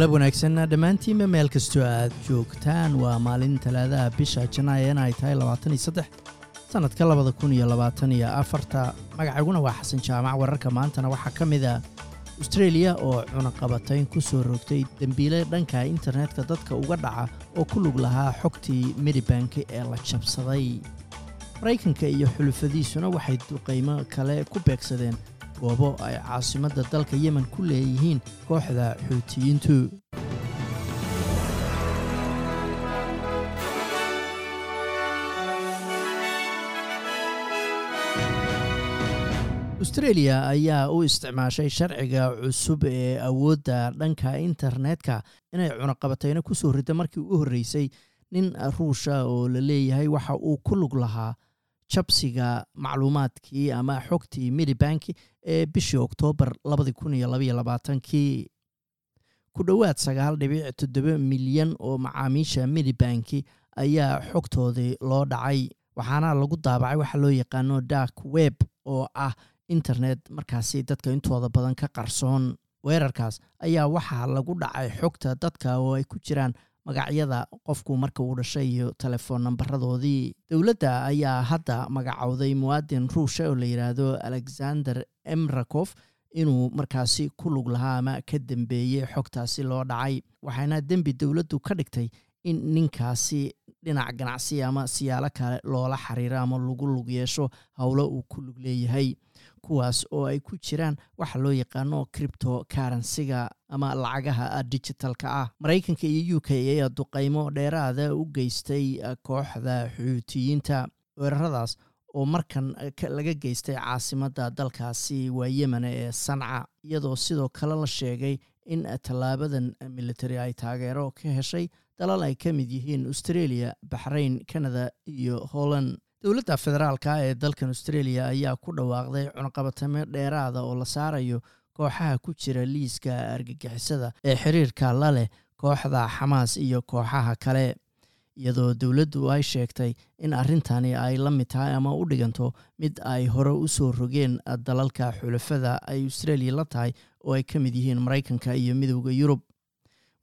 galab wanaagsan dhammaantiinba meel kastoo aad joogtaan. Waa maalin talaadaha bisha janaayana ay tahay labaatan iyo saddex labada kun waa xasan jaamac wararka maantana waxaa ka mid a austreeliya oo cunaqabatayn ku soo rogtay dembiile dhanka internetka dadka uga dhaca oo ku lug lahaa xogtii medibanki ee la jabsaday. Maraykanka iyo xulufadiisuna waxay duqaymo kale ku beegsadeen goobo ay caasimadda dalka yemen ku leeyihiin kooxda xuutiyiintu austreeliya ayaa u isticmaashay sharciga cusub ee awoodda dhanka internetka inay cunaqabatayno ku soo rida markii u horreysay nin ruusha oo la leeyahay waxa uu ku lug lahaa jabsiga macluumaadkii ama xogtii medibanki ee bishii oktoobar labadi kun iyo labaiyo labaatankii. Ku dhowaad milyan oo macaamiisha medibanki ayaa xogtoodii loo dhacay waxaana lagu daabacay waxa loo yaqaano dark web oo ah internet. Markaasi dadka intooda badan ka qarsoon weerarkaas ayaa waxaa lagu dhacay xogta dadka oo ay ku jiraan magacyada qofku marka uu dhashay iyo telefoon nambaradoodii dowladda ayaa hadda magacowday muwaadin ruusha oo la yidhaahdo alexander emrakof inuu markaasi ku lug lahaa ama ka dembeeyey xogtaasi loo dhacay. Waxaana dembi dowladdu ka dhigtay in ninkaasi dhinac ganacsi ama siyaalo kale loola xiriiro ama lagu lug yeesho howlo uu ku lug leeyahay. Kuwaas oo ay ku jiraan waxa loo yaqaano cripto karansiga ama lacagaha digitalka ah. Maraykanka iyo u k ayaa duqaymo dheeraada u geystay kooxda xuutiyiinta weeraradaas oo markan laga geystay caasimadda dalkaasi waa yemen ee sanca iyadoo sidoo kale la sheegay in tallaabadan military ay taageero ka heshay dalal ay ka mid yihiin australia baxrain canada iyo holland. Dowladda federaalka ee dalkan australia ayaa ku dhawaaqday cunaqabatamo dheeraada oo la saarayo kooxaha ku jira liiska argagixisada ee xiriirka la leh kooxda xamaas iyo kooxaha kale iyadoo dowladdu ay sheegtay in arrintani ay la mid tahay ama u dhiganto mid ay hore u soo rogeen dalalka xulafada ay australia la tahay oo ay ka mid yihiin maraykanka iyo midowda yurub.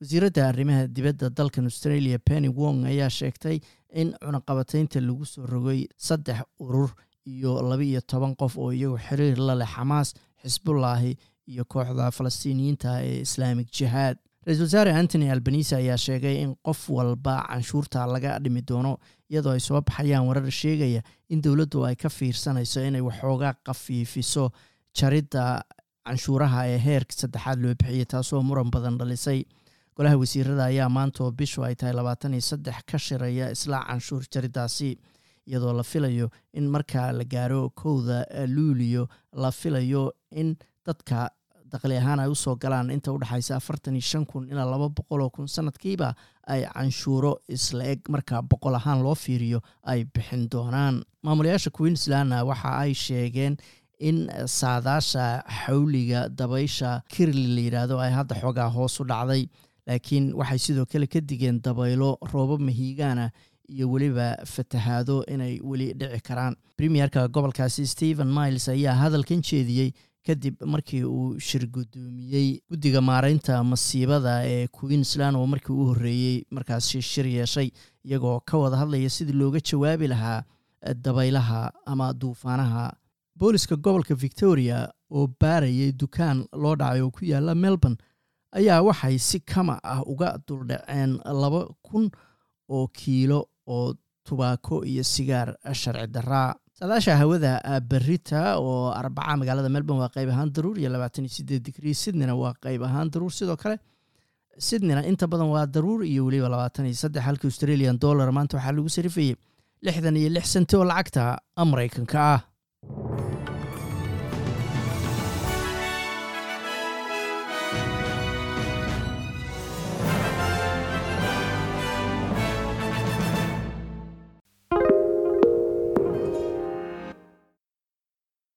Wasiiradda arrimaha dibadda dalkan australia penny wong ayaa sheegtay in cunaqabataynta lagu soo rogay saddex urur iyo laba-iyo toban qof oo iyagu xiriir la leh xamaas xisbullaahi iyo kooxda falastiiniyiinta ee islaamic jihaad ra'isul wasaare antony albanise ayaa sheegay in qof walba canshuurta laga dhimi doono iyadoo ay soo baxayaan warar sheegaya in dowladdu ay ka fiirsanayso inay waxoogaa khafiifiso jaridda canshuuraha ee heerka saddexaad loo bixiyey taasoo muran badan dhalisay. Golaha wasiirada ayaa maantoo bishu ay tahay labaatan iyo saddex ka shiraya isla canshuur jariddaasi iyadoo la filayo in markaa la gaaro kowda luuliyo la filayo in dadka daqli ahaan ay u soo galaan inta udhexaysa afartan iyo shan kun ilaa laba boqol oo kun sanadkiiba ay canshuuro isla eg markaa boqol ahaan loo fiiriyo ay bixin doonaan. Maamulayaasha queenslandna waxa ay sheegeen in saadaasha xawliga dabaysha kirli la yidhaahdo ay hadda xoogaa hoos u dhacday laakiin waxay sidoo kale ka digeen dabaylo roobab mahiigaana iyo weliba fatahaado inay weli dhici karaan. Premierka gobolkaasi stephen miles ayaa hadalkan jeediyey kadib markii uu shir gudoomiyey guddiga maareynta masiibada ee queensland oo markii u horreeyey markaasi shir yeeshay iyagoo ka wada hadlaya sidii looga jawaabi lahaa dabaylaha ama duufaanaha. Booliska gobolka victoria oo baarayay dukaan loo dhacay oo ku yaalla melbourne ayaa waxay si kama ah uga duldhaceen laba kun oo kiilo oo tubaako iyo sigaar sharci daraa saadaasha hawada berita oo arbaca magaalada melbourne waa qayb ahaan daruur iyo labaatan iyo sideed digrii sydneyna waa qayb ahaan daruur. Sidoo kale sydneyna inta badan waa daruur iyo weliba labaatan iyo saddex halka australian dollar maanta waxaa lagu sarifayay lixdan iyo lix senti oo lacagta maraykanka ah